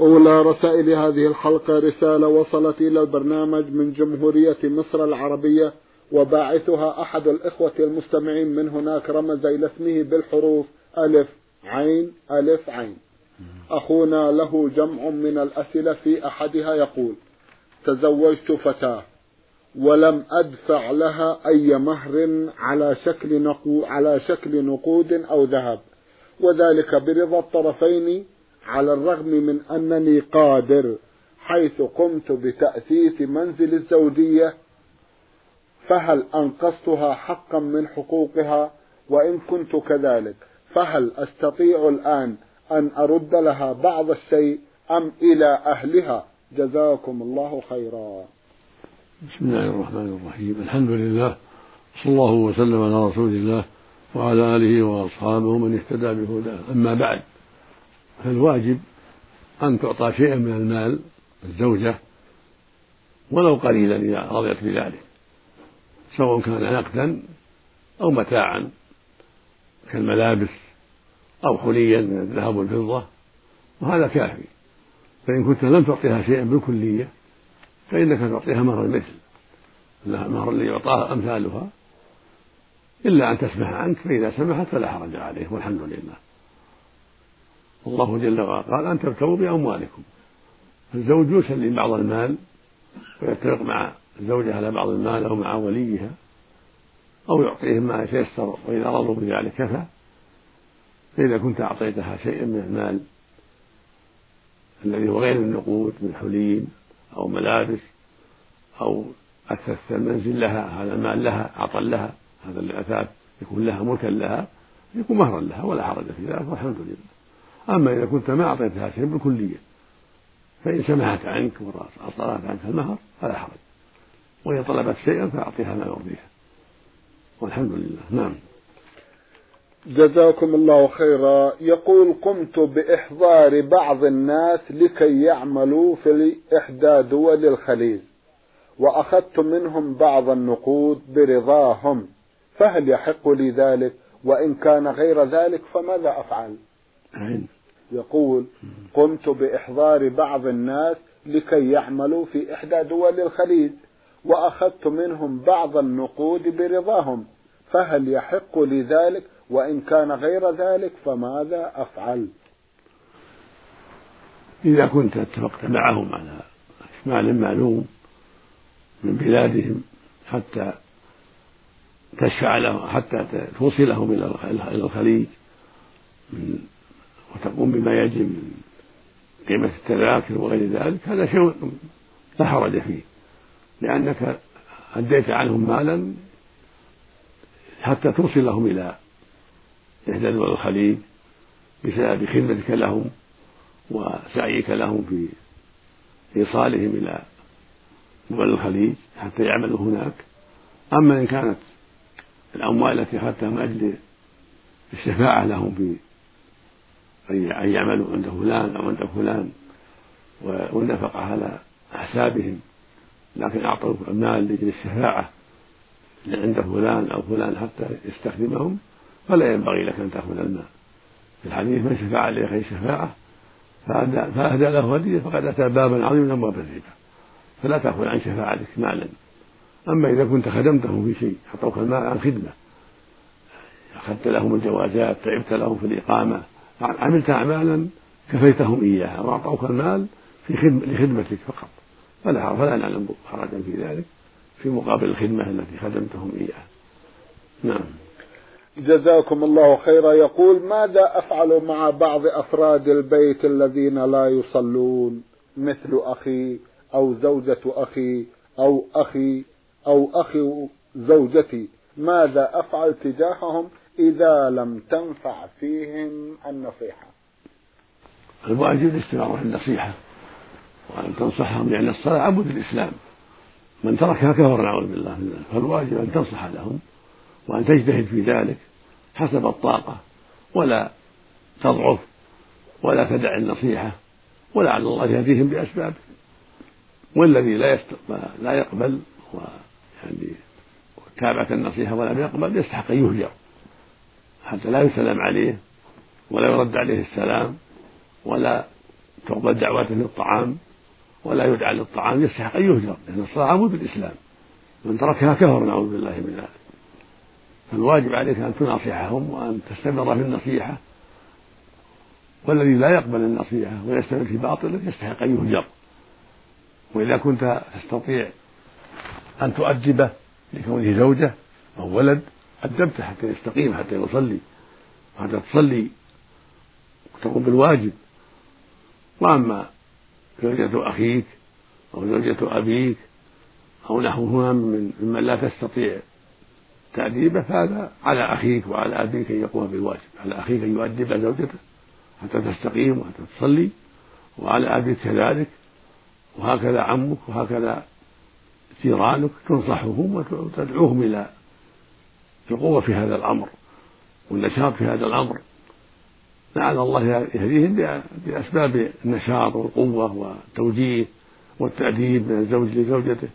أولى رسائل هذه الحلقة رسالة وصلت إلى البرنامج من جمهورية مصر العربية وباعثها أحد الإخوة المستمعين من هناك رمز إلى اسمه بالحروف ألف عين ألف عين. أخونا له جمع من الأسئلة في أحدها يقول تزوجت فتاة ولم أدفع لها أي مهر على شكل على شكل نقود أو ذهب وذلك برضا الطرفين على الرغم من أنني قادر حيث قمت بتأسيس منزل الزوجية فهل أنقصتها حقا من حقوقها؟ وإن كنت كذلك فهل أستطيع الآن أن أرد لها بعض الشيء أم إلى أهلها؟ جزاكم الله خيرا. بسم الله الرحمن الرحيم. الحمد لله صلى الله وسلم على رسول الله وعلى آله وأصحابه من اهتدى بهداه. أما بعد فالواجب أن تعطى شيئا من المال الزوجة ولو قليلا إذا رضيت بذلك سواء كان نقدا أو متاعا كالملابس أو حليا من الذهب والفضة وهذا كافي. فإن كنت لم تعطيها شيئا بالكلية فإنك تعطيها مهر المثل المهر الذي يعطاه أمثالها. إلا أن تسمح عنك فإذا سمحت فلا حرج عليه والحمد لله. الله جل وعلا. قال أن تبتغوا بأموالكم. الزوج يسلم بعض المال ويتفق مع الزوجة على بعض المال أو مع وليها أو يعطيهم ما يتيسر وإذا رضوا بذلك كفى فإذا كنت أعطيتها شيئا من المال الذي هو غير النقود من حلي أو ملابس أو أثث المنزل لها هذا المال لها عطا لها هذا الأثاث يكون لها ملكا لها يكون مهرا لها ولا حرج في ذلك والحمد لله. أما إذا كنت ما أعطيتها شيء بالكلية فإن سمحت عنك وأصدرت عنك المهر فلا حرج. وإن طلبت شيئا فأعطيها ما يرضيها. والحمد لله. نعم. جزاكم الله خيرا. يقول قمت بإحضار بعض الناس لكي يعملوا في إحدى دول الخليج وأخذت منهم بعض النقود برضاهم فهل يحق لي ذلك؟ وإن كان غير ذلك فماذا أفعل. يقول قمت بإحضار بعض الناس لكي يعملوا في إحدى دول الخليج وأخذت منهم بعض النقود برضاهم فهل يحق لي ذلك؟ وإن كان غير ذلك فماذا أفعل؟ إذا كنت اتفقت معهم على مال معلوم من بلادهم حتى تشفع له حتى توصلهم إلى الخليج وتقوم بما يجب من قيمة التذاكر وغير ذلك هذا شيء لا حرج فيه. لأنك أديت عنهم مالا حتى توصلهم إلى إحدى دول الخليج بسبب خدمتك لهم وسعيك لهم في إيصالهم إلى دول الخليج حتى يعملوا هناك. أما إن كانت الأموال التي أخذتها من أجل الشفاعة لهم في أن يعملوا عند فلان أو عند فلان والنفقة على حسابهم لكن أعطوا المال لأجل الشفاعة عند فلان أو فلان حتى يستخدمهم فلا ينبغي لك أن تأخذ المال. في الحديث من شفع لأخيه شفاعة فأهدى له هدية فقد أتى بابا عظيما من أبواب الربا. فلا تأخذ عن شفاعتك مالا. أما إذا كنت خدمتهم في شيء أعطوك المال عن خدمة. أخذت لهم الجوازات تعبت لهم في الإقامة. عملت أعمالا كفيتهم إياها وأعطوك المال في خدمة لخدمتك فقط. فلا فلا نعلم حرجا في ذلك في مقابل الخدمة التي خدمتهم إياها. نعم. جزاكم الله خيرا. يقول ماذا أفعل مع بعض أفراد البيت الذين لا يصلون؟ مثل أخي أو زوجة أخي أو أخي أو أخي زوجتي. ماذا أفعل تجاههم؟ إذا لم تنفع فيهم النصيحة. الواجب الاستمرار في النصيحة وأن تنصحهم لأن الصلاة عمود الإسلام. من تركها كفر نعوذ بالله من ذلك. فالواجب أن تنصح لهم وأن تجتهد في ذلك حسب الطاقة ولا تضعف ولا تدع النصيحة ولعل الله يهديهم بأسباب. والذي لا يست... لا يقبل ويعني تابعة النصيحة ولم يقبل يستحق أن يهجر. حتى لا يسلم عليه ولا يرد عليه السلام ولا تقبل دعوته للطعام ولا يدعى للطعام يستحق أن يهجر لأن الصلاة عمود الإسلام من تركها كفر نعوذ بالله من ذلك. فالواجب عليك أن تناصحهم وأن تستمر في النصيحة. والذي لا يقبل النصيحة ويستمر في باطله يستحق أن يهجر. وإذا كنت تستطيع أن تؤدبه لكونه زوجة أو ولد أدبته حتى يستقيم حتى يصلي وحتى تصلي وتقوم بالواجب. وأما زوجة أخيك أو زوجة أبيك أو نحوهما من ممن لا تستطيع تأديبه فهذا على أخيك وعلى أبيك أن يقوم بالواجب. على أخيك أن يؤدب زوجته حتى تستقيم وحتى تصلي وعلى أبيك كذلك. وهكذا عمك وهكذا جيرانك تنصحهم وتدعوهم إلى القوة في هذا الأمر والنشاط في هذا الأمر. لعل الله يهديهم بأسباب النشاط والقوة والتوجيه والتأديب من الزوج لزوجته.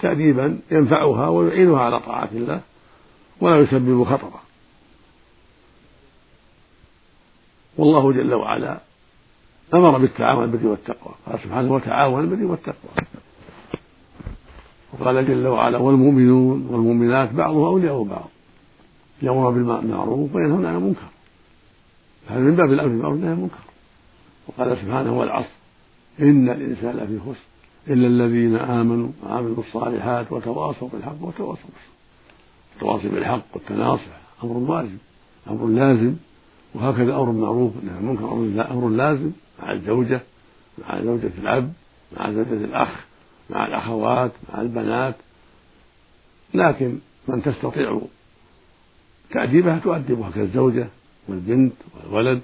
تأديبا ينفعها ويعينها على طاعة الله ولا يسبب خطرا والله جل وعلا أمر بالتعاون البر والتقوى. قال سبحانه وتعاون البر والتقوى. وقال جل وعلا والمؤمنون والمؤمنات بعضهم أولياء بعض. يأمرون بالمعروف وينهون عن المنكر. هذا من باب الأمر بالمعروف والنهي عن المنكر. وقال سبحانه والعصر إن الإنسان لفي خسر إلا الذين آمنوا وعملوا الصالحات وتواصوا بالحق وتواصوا بالصبر. التواصي بالحق والتناصح أمر واجب أمر لازم. وهكذا أمر معروف أنه المنكر أمر لازم مع الزوجة مع زوجة الأب مع زوجة الأخ مع الأخوات مع البنات. لكن من تستطيع تأديبها تؤدبها كالزوجة والبنت والولد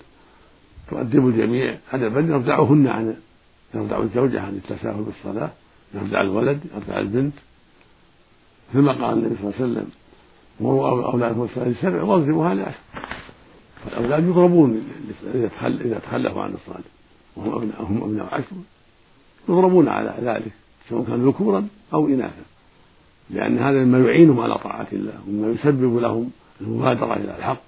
تؤدب الجميع. أدبا يردعهن عن يردع الزوجة عن التساهل بالصلاة يردع الولد يردع البنت. ثم قال النبي صلى الله عليه وسلم مروا أولادكم الصلاة سبع واضربوها لعشر فالأولاد يضربون إذا تخلفوا عن الصلاة. وهم أبناء هم أبناء عشر يضربون على ذلك سواء كانوا ذكورا أو إناثا. لأن هذا مما يعينهم على طاعة الله ومما يسبب لهم المبادرة إلى الحق.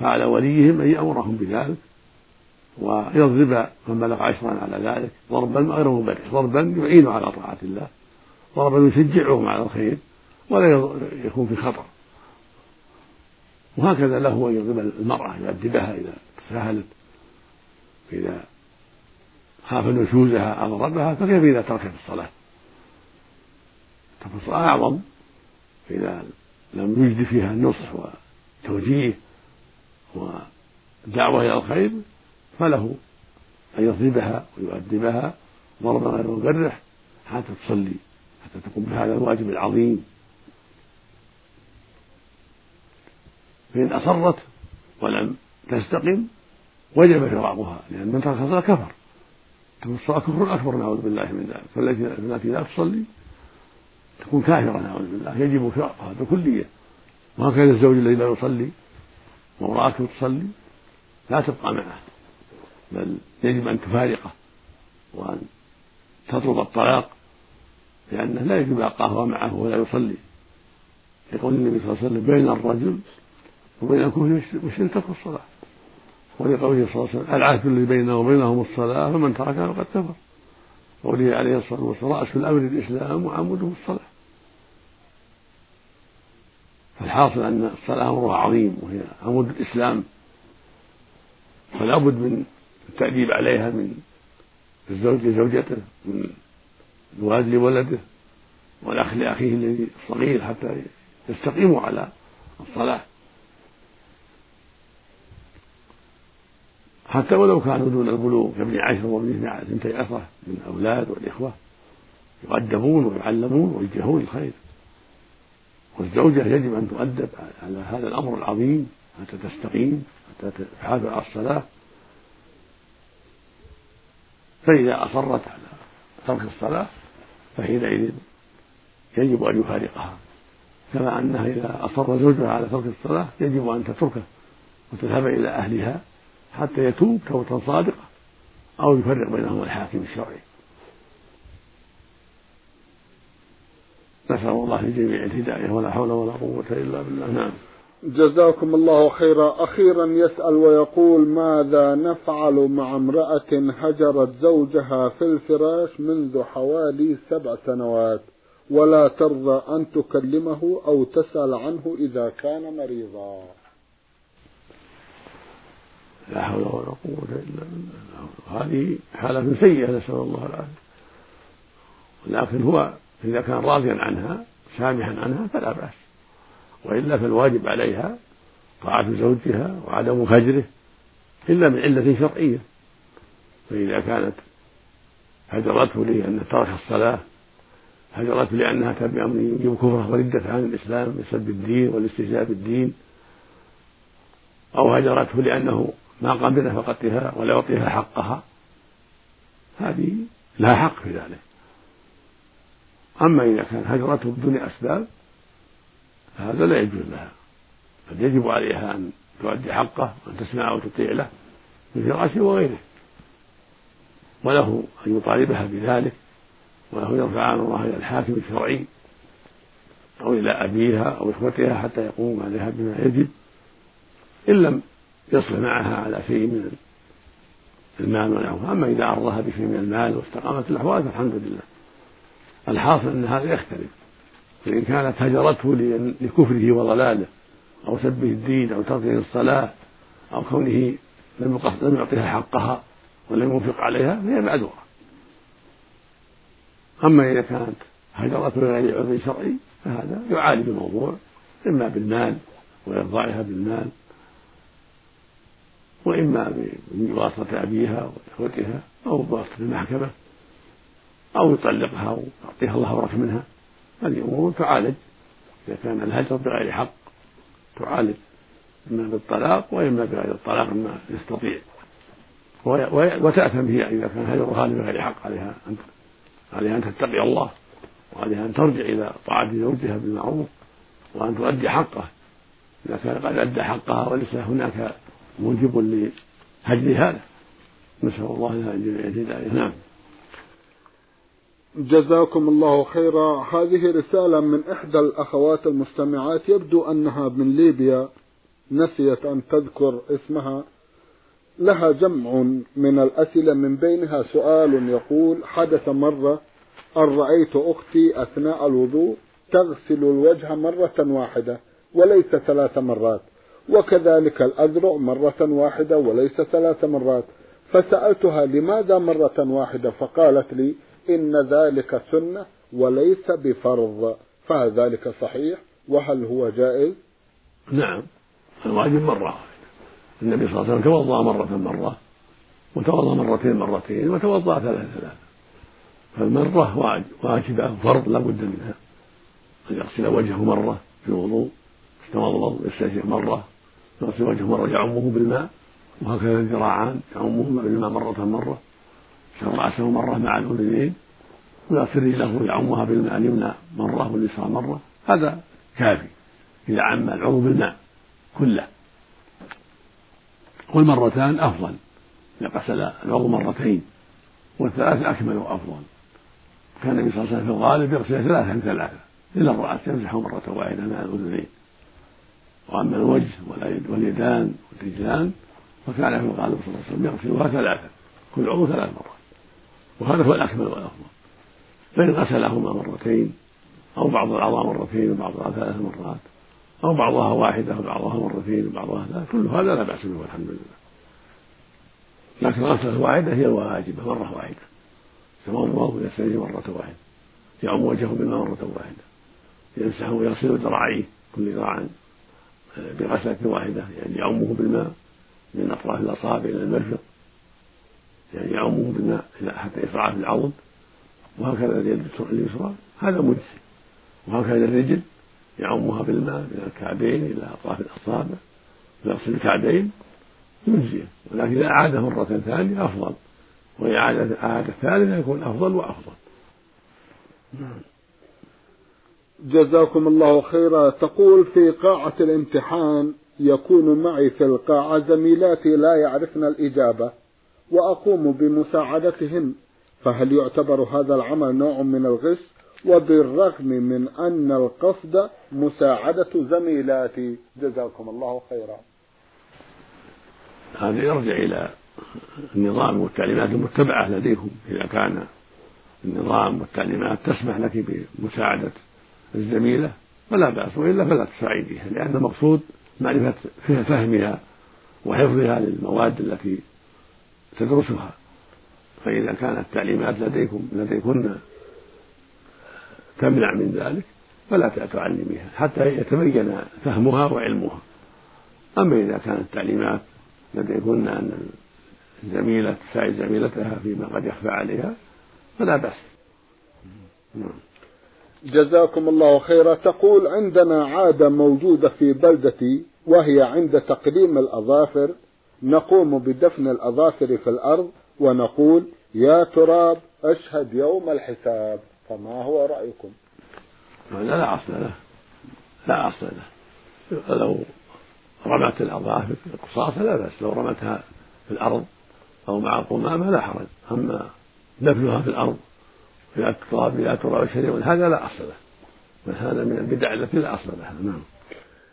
فعلى وليهم أن يأمرهم بذلك ويضرب من بلغ عشرا على ذلك. ضربا غير مبرح ضربا يعين على طاعة الله. ضربا يشجعهم على الخير ولا يكون في خطر. وهكذا له أن يضرب المرأة يؤدبها إذا تساهلت إذا خاف نشوزها أو فكيف إذا تركت الصلاة؟ ترك الصلاة أعظم فإذا لم يجد فيها النصح وتوجيه ودعوة إلى الخير فله أن يضربها ويؤدبها ضربا غير مجرح حتى تصلي حتى تقوم بهذا الواجب العظيم. فإن أصرت ولم تستقم وجب فراقها لأن من ترك الصلاة كفر. كفر أكبر نعوذ بالله من ذلك. فالتي لا تصلي تكون كافرة نعوذ بالله. يجب فراقها بكلية. وهكذا الزوج الذي لا يصلي وامرأته تصلي لا تبقى معه. بل يجب أن تفارقه وأن تطلب الطلاق لأنه لا يجب بقاؤها معه ولا يصلي. يقول النبي صلى الله عليه وسلم بين الرجل وبين الكفر والشرك ترك الصلاة. ولقوله صلى الله عليه وسلم العهد الذي بيننا وبينهم الصلاة فمن تركها فقد كفر. قوله عليه الصلاة والسلام رأس الأمر الإسلام وعموده الصلاة. فالحاصل أن الصلاة أمرها عظيم وهي عمود الإسلام. فلا بد من التأديب عليها من الزوج لزوجته من الوالد لولده والأخ لأخيه الذي الصغير حتى يستقيموا على الصلاة. حتى ولو كانوا دون البلوغ كابن عشر وابن اثنتي عشرة من الأولاد والإخوة يؤدبون ويعلمون ويوجهون الخير. والزوجة يجب أن تؤدب على هذا الأمر العظيم حتى تستقيم حتى تحافظ على الصلاة. فإذا أصرت على ترك الصلاة فحينئذ يجب أن يفارقها. كما أنها إذا أصر زوجها على ترك الصلاة يجب أن تتركه وتذهب إلى أهلها. حتى يتوب توبة صادقة أو يفرق بينهم الحاكم الشرعي. نسأل الله للجميع الهداية ولا حول ولا قوة إلا بالله. نعم. جزاكم الله خيرا. أخيرا يسأل ويقول ماذا نفعل مع امرأة هجرت زوجها في الفراش منذ حوالي سبع سنوات ولا ترضى أن تكلمه أو تسأل عنه إذا كان مريضا؟ لا حول ولا قوة إلا بالله. هذه حالة سيئة نسأل الله العافية. ولكن هو إذا كان راضيا عنها سامحا عنها فلا بأس. وإلا فالواجب عليها طاعة زوجها وعدم هجره إلا من علة شرعية. فإذا كانت هجرته لأن ترك الصلاة هجرته لأنها أمر يجب كفرة وردة عن الإسلام بسبب الدين والاستهزاء بالدين أو هجرته لأنه ما قام بنفقتها ولا يعطيها حقها. هذه لها حق في ذلك. أما إذا كان هجرته بدون أسباب فهذا لا يجوز لها. بل يجب عليها أن تؤدي حقه وأن تسمع وتطيع له من فراشه وغيره. وله أن يطالبها بذلك وله يرفع الله إلى الحاكم الشرعي أو إلى أبيها أو إخوتها حتى يقوم عليها بما يجب. إن لم يصلح معها على شيء من المال والعفو أما إذا عرضها بشيء من المال واستقامت الأحوال فالحمد لله الحاصل أن هذا يختلف. فإن كانت هجرته لكفره وضلاله أو سبه الدين أو تركه الصلاة أو كونه لم لم يعطيها حقها ولم ينفق عليها فهي معذورة. أما إذا كانت هجرته لغير عذر شرعي فهذا يعالج الموضوع إما بالمال وإرضائها بالمال وإما بواسطة أبيها وإخوتها أو بواسطة المحكمة أو يطلقها أو يعطيها الله ورث منها. هذه أمور تعالج. إذا كان الهجر بغير حق تعالج إما بالطلاق وإما بغير الطلاق ما يستطيع. وتأثم هي إذا كان هجرها بغير حق عليها أن عليها أن تتقي الله وعليها أن ترجع إلى طاعة زوجها بالمعروف وأن تؤدي حقه. إذا كان قد أدى حقها وليس هناك موجب لهجر هذا. نسأل الله لها الهداية نعم. جزاكم الله خيرا. هذه رسالة من إحدى الأخوات المستمعات. يبدو أنها من ليبيا. نسيت أن تذكر اسمها. لها جمع من الأسئلة من بينها. سؤال يقول حدث مرة أن رأيت أختي أثناء الوضوء تغسل الوجه مرة واحدة وليس ثلاث مرات. وكذلك الأذرع مرة واحدة وليس ثلاث مرات. فسألتها لماذا مرة واحدة؟ فقالت لي إن ذلك سنة وليس بفرض. فهل ذلك صحيح؟ وهل هو جائز؟ نعم. الواجب مرة النبي صلى الله عليه وسلم توضأ مرة مرة وتوضأ مرتين مرتين وتوضأ ثلاثة ثلاثة فالمرة واجبة فرض لا بد منها. أن يغسل وجهه مرة في الوضوء يتوضأ يستنشق مرة. يغسل وجهه مرة يعمه بالماء وهكذا الذراعان يعمه بالماء مرة مرة يغسل رأسه مرة مع الأذنين ويغسل رجله يعمها بالماء اليمنى مرة واليسرى مرة. هذا كافي إذا عم العضو بالماء كله. والمرتان أفضل إذا غسل العضو مرتين والثلاث أكمل وأفضل. كان النبي صلى الله عليه وسلم في الغالب يغسل ثلاثا ثلاثة إلا الرأس يمسحه مرة واحدة مع الأذنين وأما الوجه واليدان والرجلان فكان في الغالب صلى الله عليه وسلم يغسلها ثلاثة. كل عضو ثلاث مرات. وهذا هو الأكمل والأفضل. فإن غسلهما مرتين أو بعض الأعضاء مرتين وبعضها ثلاث مرات أو بعضها واحدة وبعضها مرتين وبعضها ثلاث كل هذا لا بأس به والحمد لله. لكن الغسلة الواحدة هي الواجبة مرة واحدة. الله يستنجي مرة واحدة. يعم وجهه بالماء مرة واحدة. يمسح ويغسل ذراعيه كل ذراع بغسلة واحدة يعني يعمه بالماء من أطراف الأصابع إلى المرفق يعني يعمه بالماء حتى يقع في العضد وهكذا اليد اليسرى هذا مجزي. وهكذا الرجل يعمها بالماء من الكعبين إلى أطراف الأصابع يغسل الكعبين مجزية. ولكن إذا أعاد مرة ثانية أفضل وإعادة أعاد الثالثة يكون أفضل وأفضل. نعم. جزاكم الله خيرا. تقول في قاعة الامتحان يكون معي في القاعة زميلاتي لا يعرفن الإجابة وأقوم بمساعدتهن فهل يعتبر هذا العمل نوع من الغش؟ وبالرغم من أن القصد مساعدة زميلاتي. جزاكم الله خيرا. هذا يرجع إلى النظام والتعليمات المتبعة لديكم إذا كان النظام والتعليمات تسمح لك بمساعدة الزميلة فلا بأس وإلا فلا تساعديها لأن المقصود معرفة فهمها وحفظها للمواد التي تدرسها. فإذا كانت التعليمات لديكم لديكن تمنع من ذلك فلا تعلميها حتى يتبين فهمها وعلمها. أما إذا كانت التعليمات لديكن أن الزميلة تساعد زميلتها فيما قد يخفى عليها فلا بأس. نعم. جزاكم الله خيرا. تقول عندنا عادة موجودة في بلدتي وهي عند تقديم الأظافر. نقوم بدفن الأظافر في الأرض ونقول يا تراب أشهد يوم الحساب. فما هو رأيكم؟ هذا لا أصل له لا أصل له لو رمت الأظافر القصاصة لا بأس. لو رمتها في الأرض أو مع القمامة لا حرج. أما دفنها في الأرض بلا التراب بلا تراب شيء هذا لا أصل له. بل هذا من البدع التي لا أصل لها. نعم.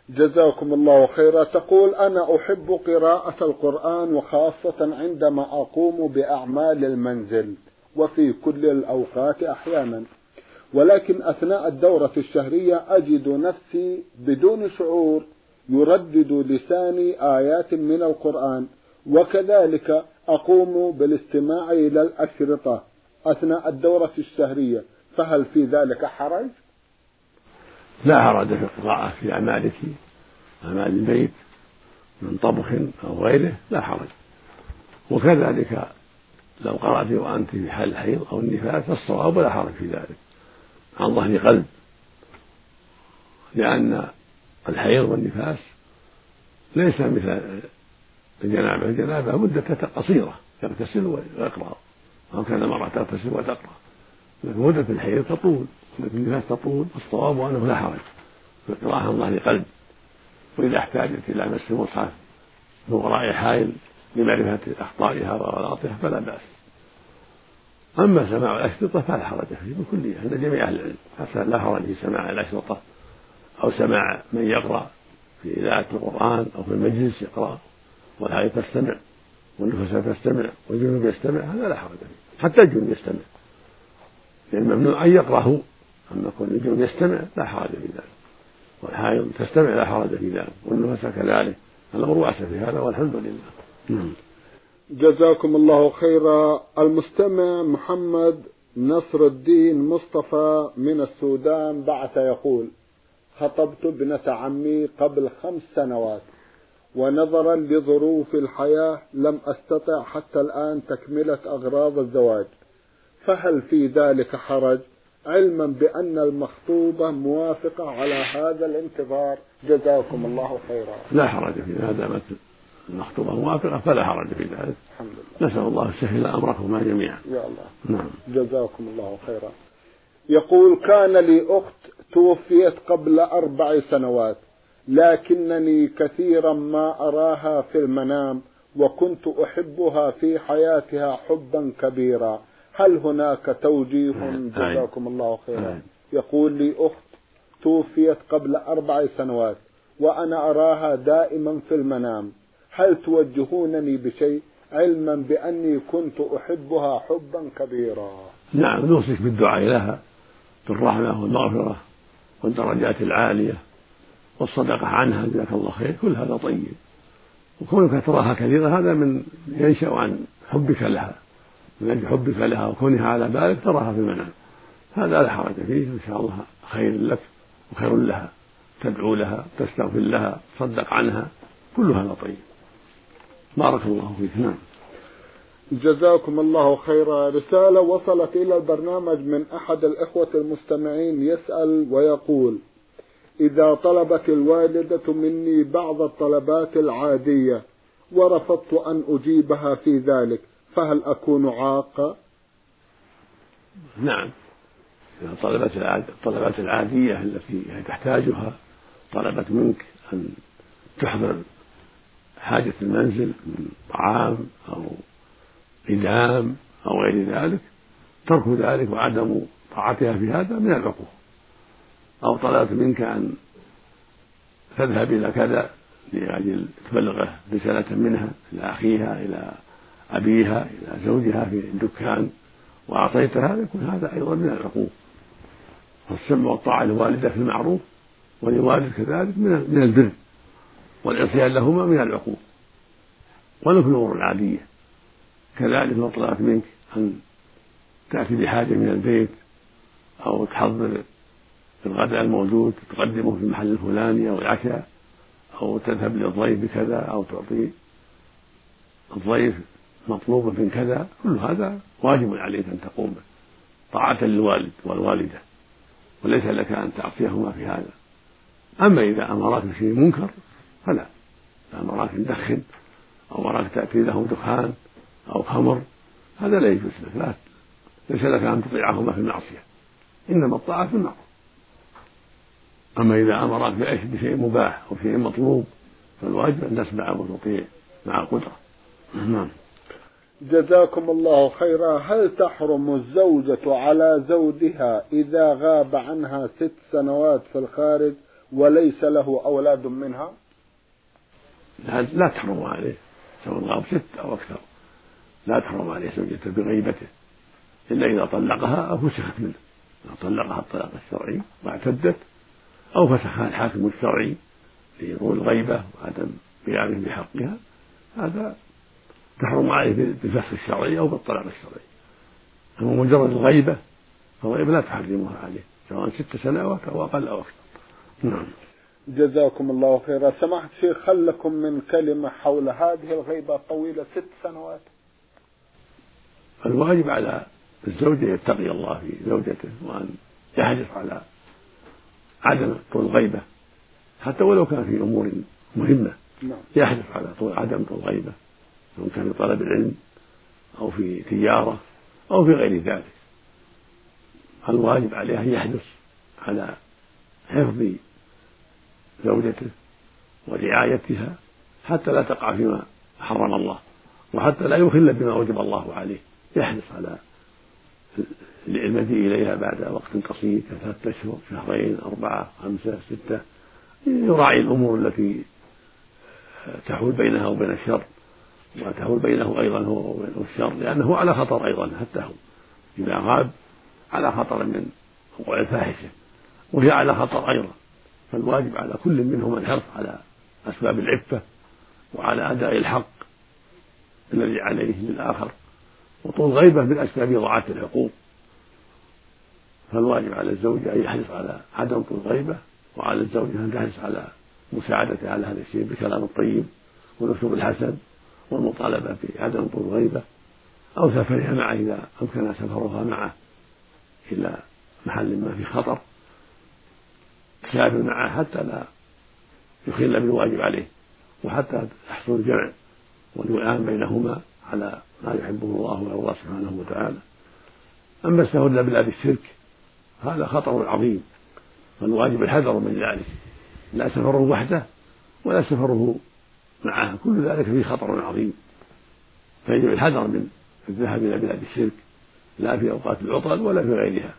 جزاكم الله خيرا. تقول أنا أحب قراءة القرآن وخاصة عندما أقوم بأعمال المنزل وفي كل الأوقات أحيانا. ولكن أثناء الدورة الشهرية أجد نفسي بدون شعور يردد لساني آيات من القرآن وكذلك أقوم بالاستماع إلى الأشرطة. أثناء الدورة الشهرية فهل في ذلك حرج؟ لا حرج في القراءة في أعمالك أعمال البيت من طبخ أو غيره لا حرج. وكذلك لو قرأت وأنت في حال الحيض أو النفاس فالصواب لا حرج في ذلك. عن ظهر قلب لأن الحيض والنفاس ليس مثل الجنابة. الجنابة مدة قصيرة يغتسل ويقرأ. أو كان المرأة تغتسل وتقرأ. لكن مدة الحيض تطول مدة النفاس تطول والصواب أنه لا حرج. القراءة عن ظهر قلب وإذا احتاجت إلى مس المصحف من وراء حائل لمعرفة أخطائها وغلطها فلا بأس. أما سماع الأشرطة فلا حرج فيه بكلية. عند جميع أهل العلم. حتى لا حرج في سماع الأشرطة أو سماع من يقرأ في إذاعة القرآن أو في المجلس يقرأ والحائل تستمع والنفساء تستمع والجنوب يستمع هذا لا حرج فيه. حتى الجنوب يستمع. لأن ممنوع أن يقرأ هو أما كون الجنوب يستمع لا حرج في ذلك. والحائض تستمع لا حرج في ذلك. والنفساء كذلك. الأمر واسع في هذا والحمد لله. نعم. جزاكم الله خيرا. المستمع محمد نصر الدين مصطفى من السودان بعث يقول خطبت ابنة عمي قبل خمس سنوات. ونظرا لظروف الحياة لم أستطع حتى الآن تكملة أغراض الزواج. فهل في ذلك حرج؟ علما بأن المخطوبة موافقة على هذا الانتظار. جزاكم الله خيرا. لا حرج في ما دامت المخطوبة موافقة فلا حرج في ذلك. الحمد لله. نسأل الله يسهل أمركما جميعا. يا الله. نعم. جزاكم الله خيرا. يقول كان لي أخت توفيت قبل أربع سنوات. لكنني كثيرا ما أراها في المنام وكنت أحبها في حياتها حبا كبيرا. هل هناك توجيه؟ جزاكم الله خيرا. يقول لي أخت توفيت قبل أربع سنوات وأنا أراها دائما في المنام. هل توجهونني بشيء؟ علما بأني كنت أحبها حبا كبيرا. نعم نوصيك بالدعاء لها بالرحمة والمغفرة والدرجات العالية. والصدقة عنها جزاك الله خير كل هذا طيب. وكونك تراها كثيرا هذا من ينشأ عن حبك لها. من أجل حبك لها وكونها على بالك تراها في المنام. هذا لا حرج فيه إن شاء الله خير لك وخير لها. تدعو لها تستغفر لها تصدق عنها كل هذا طيب. بارك الله فيك. نعم. جزاكم الله خيرا. رسالة وصلت إلى البرنامج من أحد الإخوة المستمعين يسأل ويقول إذا طلبت الوالدة مني بعض الطلبات العادية ورفضت أن أجيبها في ذلك فهل أكون عاقا؟ نعم إذا طلبت الطلبات العادية التي تحتاجها طلبت منك أن تحضر حاجة المنزل من طعام أو إدام أو غير ذلك ترك ذلك وعدم طاعتها في هذا من العقوق أو طلبت منك أن تذهب إلى كذا لأجل تبلغه رسالة منها إلى أخيها إلى أبيها إلى زوجها في الدكان وأعطيتها يكون هذا أيضا من العقوق. فالسمع والطاعة للوالدة في المعروف وللوالد كذلك من من البر والعصيان لهما من العقوق. ولو في الأمور العادية. كذلك لو طلبت منك أن تأتي بحاجة من البيت أو تحضر الغداء الموجود تقدمه في المحل الفلاني أو العشاء أو تذهب للضيف بكذا أو تعطي الضيف مطلوبا من كذا كل هذا واجب عليك أن تقوم به. طاعة للوالد والوالدة وليس لك أن تعصيهما في هذا. أما إذا أمراك بشيء منكر فلا. إذا أمراك تدخن أو أمراك تأتي له دخان أو خمر هذا لا يجوز لك. لا ليس لك أن تطيعهما في المعصية. إنما الطاعة في المعروف. أما إذا أمرك بشيء مباح أو شيء مطلوب فالواجب أن تسمع وتطيع مع القدرة نعم. جزاكم الله خيرا. هل تحرم الزوجة على زوجها إذا غاب عنها ست سنوات في الخارج وليس له أولاد منها؟ لا, لا تحرم عليه. سواء غاب ست أو أكثر. لا تحرم عليه زوجته بغيبته. إلا إذا طلقها أو فسخت منه. إذا طلقها الطلاق الشرعي واعتدت أو فسخها الحاكم الشرعي لطول الغيبة وعدم قيامه بحقها هذا تحرم عليه بالفسخ الشرعي أو بالطلاق الشرعي. أما مجرد الغيبة فالغيبة لا تحرمها عليه سواء ست سنوات أو أقل أو أكثر. نعم. جزاكم الله خيرا. سمحت شيخ هل لكم من كلمة حول هذه الغيبة الطويلة ست سنوات؟ الواجب على الزوج أن يتقي الله في زوجته وأن يحرص على عدم طول الغيبة حتى ولو كان في أمور مهمة نعم. يحرص على طول عدم طول الغيبة سواء كان في طلب العلم أو في تجارة أو في غير ذلك. الواجب عليه أن يحرص على حفظ زوجته ورعايتها حتى لا تقع فيما حرم الله وحتى لا يخل بما أوجب الله عليه. يحرص على المجيء إليها بعد وقت قصير كثلاثة أشهر شهرين أربعة خمسة ستة يراعي الأمور التي تحول بينها وبين الشر وتحول بينه أيضا هو وبين الشر لأنه على خطر أيضا حتى هو. إذا غاب على خطر من وقوع الفاحشة وهي على خطر أيضا. فالواجب على كل منهما الحرص على أسباب العفة وعلى أداء الحق الذي عليه للآخر وطول غيبة من أسباب إضاعة الحقوق. فالواجب على الزوج أن يحرص على عدم طول الغيبة وعلى الزوجة أن تحرص على مساعدته على هذا الشيء بالكلام الطيب والأسلوب الحسن والمطالبة بعدم طول الغيبة أو سفرها معه إذا أمكن سفرها معه إلى محل ما في خطر. تسافر معه حتى لا يخل بالواجب عليه وحتى يحصل الجمع والوئام بينهما على ما يحبه الله ويرضاه سبحانه وتعالى. أما السفر إلى بلاد الشرك هذا خطر عظيم. فالواجب الحذر من ذلك. لا سفره وحده ولا سفره معه. كل ذلك فيه خطر عظيم. فيجب الحذر من الذهاب إلى بلاد الشرك لا في أوقات العطل ولا في غيرها.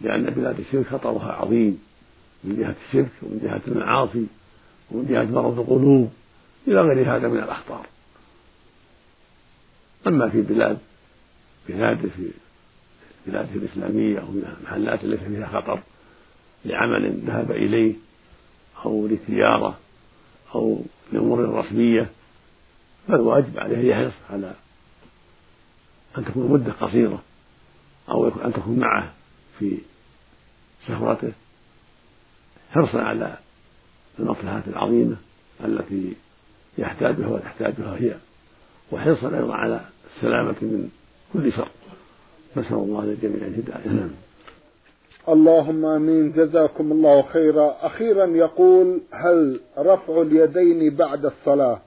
لأن بلاد الشرك خطرها عظيم. من جهة الشرك ومن جهة المعاصي ومن جهة مرض القلوب إلى غير هذا من الأخطار. أما في بلاد بلاد في بلاد الإسلامية أو المحلات التي فيها خطر لعمل ذهب إليه أو لتجارة أو لأمور رسمية فالواجب عليه أن يحرص على أن تكون مدة قصيرة أو أن تكون معه في سفرته. حرصا على المصلحات العظيمة التي يحتاجها وتحتاجها هي وحرصا أيضا على السلامة من كل شر. نسأل الله للجميع الهداية نعم. اللهم آمين. جزاكم الله خيرا. أخيرا يقول هل رفع اليدين بعد الصلاة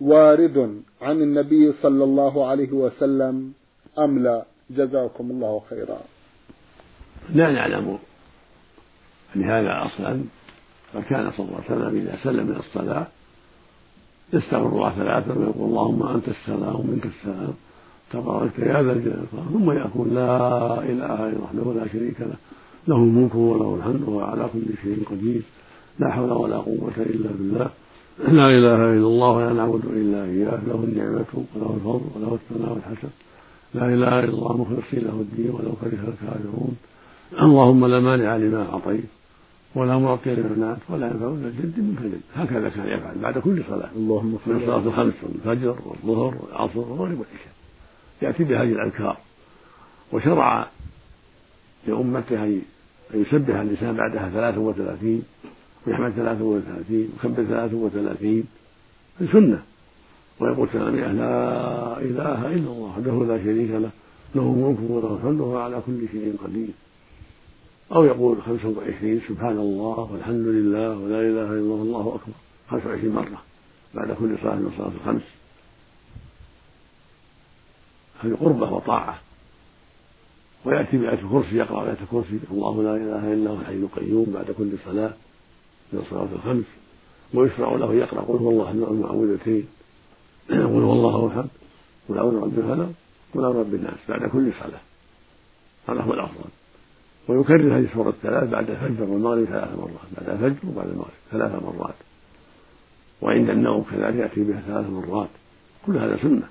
وارد عن النبي صلى الله عليه وسلم أم لا؟ جزاكم الله خيرا. لا نعلم. لهذا أصلا فكان صلى الله عليه وسلم إذا سلم من الصلاة يستغفر الله ثلاثا ويقول اللهم أنت السلام ومنك السلام. تباركت يا ذا الجلال ثم يقول لا إله إلا وحده لا شريك له. له الملك وله الحمد وهو على كل شيء قدير. لا حول ولا قوة إلا بالله. لا إله إلا الله ولا نعبد إلا إياه. له النعمة وله الفضل وله الثناء الحسن لا إله إلا الله مخلصين له الدين ولو كره الكافرون. اللهم لا مانع لما أعطيت ولا معطي لما منعت ولا ينفع إلا الجد منك الجد هكذا كان يفعل بعد كل صلاة. اللهم من صلاة الخمس والفجر والظهر والعصر والمغرب والعشاء. يأتي بهذه الأذكار وشرع لأمته أن يسبح الإنسان بعدها ثلاث وثلاثين ويحمد ثلاث وثلاثين ويكبر ثلاث وثلاثين سنة. ويقول ثمانية لا إله إلا الله وحده لا شريك له له الملك وله الحمد وهو على كل شيء قدير. أو يقول خمسة وعشرين سبحان الله والحمد لله ولا إله إلا الله الله أكبر. خمسة وعشرين مرة بعد كل صلاة من الصلاة الخمس. هذه قربة وطاعة. ويأتي بآية الكرسي يقرأ آية الكرسي الله لا إله إلا هو الحي القيوم بعد كل صلاة من الصلاة الخمس. ويشرع له يقرأ قل هو الله أحد المعوذتين قل هو الله أحد قل أعوذ برب الفلق قل أعوذ برب الناس بعد كل صلاة. هذا هو الأفضل. ويكرر هذه السورة الثلاث بعد الفجر والمغرب ثلاث مرات بعد الفجر وبعد المغرب ثلاث مرات. وعند النوم كذلك يأتي بها ثلاث مرات. كل هذا سنة.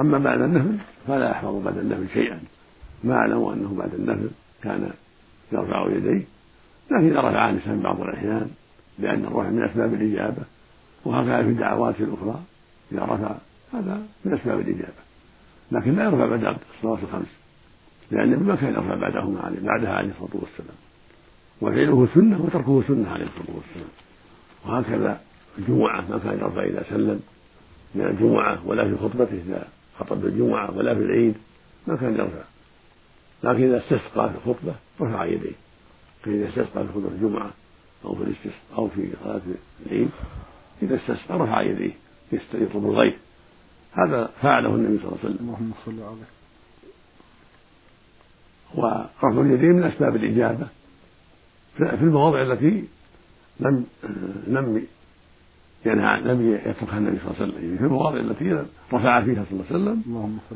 أما بعد النفل فلا يحفظ بعد النفل شيئا. ما أعلم أنه بعد النفل كان يرفع يديه لكن إذا رفع الإنسان بعض الأحيان لأن الرفع من أسباب الإجابة وهكذا في الدعوات الأخرى إذا رفع هذا من أسباب الإجابة. لكن لا يرفع بعد الصلاة الخمس لأن ما كان يرفع بعدهما عليه بعدها عليه الصلاة والسلام. وفعله سنة وتركه سنة عليه الصلاة والسلام. وهكذا الجمعة ما كان يرفع إذا سلم من الجمعة ولا في خطبته إذا خطب الجمعة ولا في العيد ما كان يرفع لكن إذا استسقى في الخطبة رفع يديه. فإذا استسقى في خطبة الجمعة أو في الاستسقاء أو في صلاة العيد إذا استسقى رفع يديه يطلب الغيث هذا فعله النبي صلى الله عليه وسلم. اللهم صل عليه. ورفع اليدين من أسباب الإجابة. في المواضع التي لم لم ينهى لم يتركها النبي صلى الله عليه وسلم. يعني في المواضع التي رفع فيها صلى الله عليه وسلم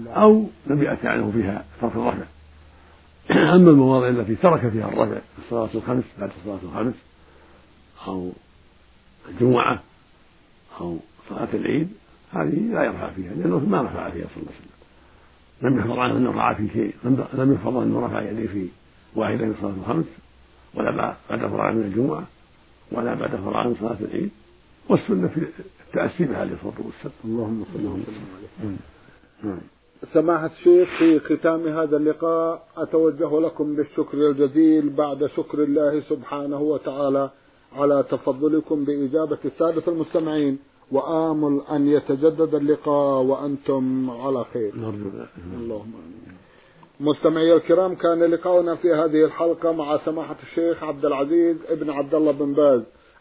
أو لم يأتي عنه فيها ترك الرفع. أما المواضع التي ترك فيها الرفع في الصلاة الخمس بعد الصلاة الخمس أو الجمعة أو صلاة العيد هذه لا يرفع فيها لأنه ما رفع فيها صلى الله عليه وسلم. لم يحفظ عنه أنه رفع في شيء لم يحفظ أنه رفع يديه في واحدة من صلاة الخمس ولا بعد فراغ من الجمعة ولا بعد فراغ من صلاة العيد. والسنة في التأسي عليه الصلاة والسلام. اللهم صل وسلم عليه. نعم. سماحة الشيخ في ختام هذا اللقاء أتوجه لكم بالشكر الجزيل بعد شكر الله سبحانه وتعالى على تفضلكم بإجابة السادة المستمعين وآمل أن يتجدد اللقاء وأنتم على خير. اللهم آمين. مستمعي الكرام كان لقاؤنا في هذه الحلقة مع سماحة الشيخ عبد العزيز ابن عبد الله بن باز.